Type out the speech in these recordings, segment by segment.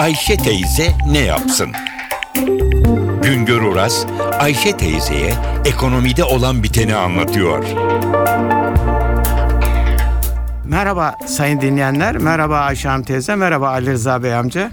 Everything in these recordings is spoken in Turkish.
Ayşe teyze ne yapsın? Güngör Oras, Ayşe teyzeye ekonomide olan biteni anlatıyor. Merhaba sayın dinleyenler, merhaba Ayşe Hanım teyze, merhaba Ali Rıza Bey amca.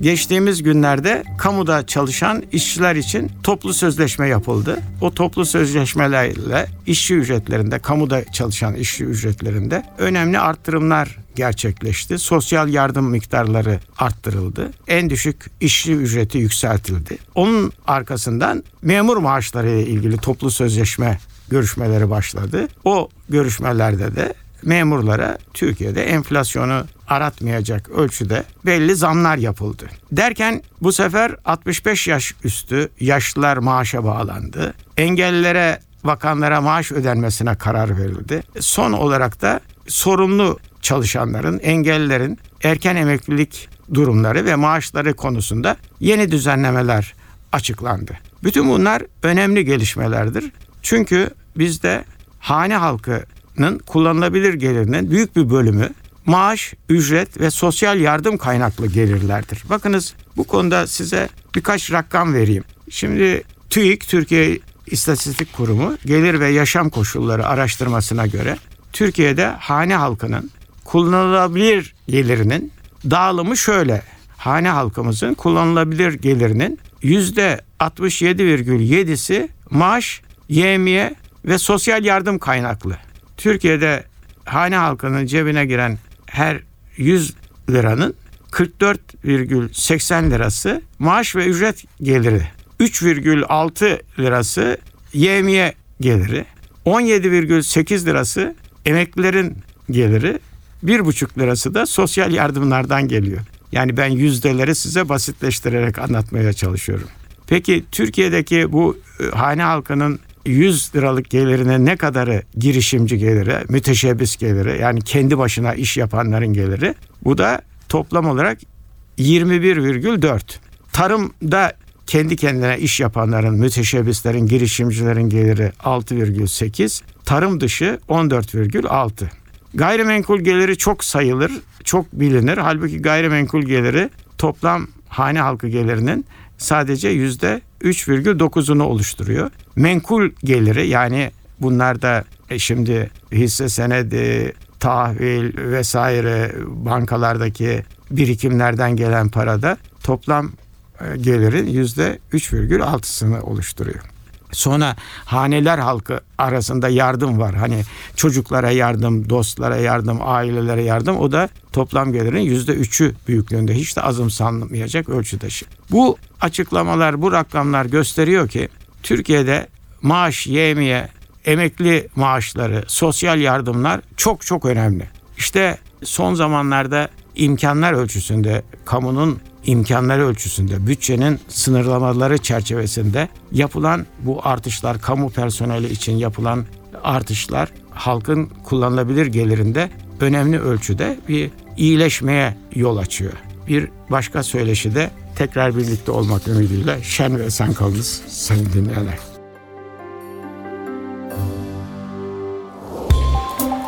Geçtiğimiz günlerde kamuda çalışan işçiler için toplu sözleşme yapıldı. O toplu sözleşmelerle işçi ücretlerinde, kamuda çalışan işçi ücretlerinde önemli arttırımlar gerçekleşti. Sosyal yardım miktarları arttırıldı. En düşük işçi ücreti yükseltildi. Onun arkasından memur maaşları ile ilgili toplu sözleşme görüşmeleri başladı. O görüşmelerde de memurlara Türkiye'de enflasyonu aratmayacak ölçüde belli zamlar yapıldı. Derken bu sefer 65 yaş üstü yaşlılar maaşa bağlandı. Engellilere bakanlara maaş ödenmesine karar verildi. Son olarak da sorumlu çalışanların, engellilerin erken emeklilik durumları ve maaşları konusunda yeni düzenlemeler açıklandı. Bütün bunlar önemli gelişmelerdir. Çünkü bizde hane halkının kullanılabilir gelirinin büyük bir bölümü maaş, ücret ve sosyal yardım kaynaklı gelirlerdir. Bakınız bu konuda size birkaç rakam vereyim. Şimdi TÜİK, Türkiye İstatistik Kurumu gelir ve yaşam koşulları araştırmasına göre Türkiye'de hane halkının kullanılabilir gelirinin dağılımı şöyle. Hane halkımızın kullanılabilir gelirinin yüzde 67,7'si maaş, yemiye ve sosyal yardım kaynaklı. Türkiye'de hane halkının cebine giren her 100 liranın 44,80 lirası maaş ve ücret geliri. 3,6 lirası yemiye geliri. 17,8 lirası emeklilerin geliri. 1,5 lirası da sosyal yardımlardan geliyor. Yani ben yüzdeleri size basitleştirerek anlatmaya çalışıyorum. Peki Türkiye'deki bu e, hane halkının 100 liralık gelirine ne kadarı girişimci geliri, müteşebbis geliri yani kendi başına iş yapanların geliri. Bu da toplam olarak 21,4. Tarımda kendi kendine iş yapanların, müteşebbislerin, girişimcilerin geliri 6,8. Tarım dışı 14,6. Gayrimenkul geliri çok sayılır, çok bilinir. Halbuki gayrimenkul geliri toplam hane halkı gelirinin sadece yüzde 3,9'unu oluşturuyor. Menkul geliri yani bunlar da e, şimdi hisse senedi, tahvil vesaire bankalardaki birikimlerden gelen parada toplam e, gelirin yüzde 3,6'sını oluşturuyor. Sonra haneler halkı arasında yardım var. Hani çocuklara yardım, dostlara yardım, ailelere yardım. O da toplam gelirin yüzde üçü büyüklüğünde. Hiç de azımsanmayacak ölçüde. Bu açıklamalar, bu rakamlar gösteriyor ki Türkiye'de maaş, yemiye, emekli maaşları, sosyal yardımlar çok çok önemli. İşte son zamanlarda imkanlar ölçüsünde kamunun imkanları ölçüsünde, bütçenin sınırlamaları çerçevesinde yapılan bu artışlar, kamu personeli için yapılan artışlar halkın kullanılabilir gelirinde önemli ölçüde bir iyileşmeye yol açıyor. Bir başka söyleşi de tekrar birlikte olmak ümidiyle şen ve esen kalınız sayın dinleyenler.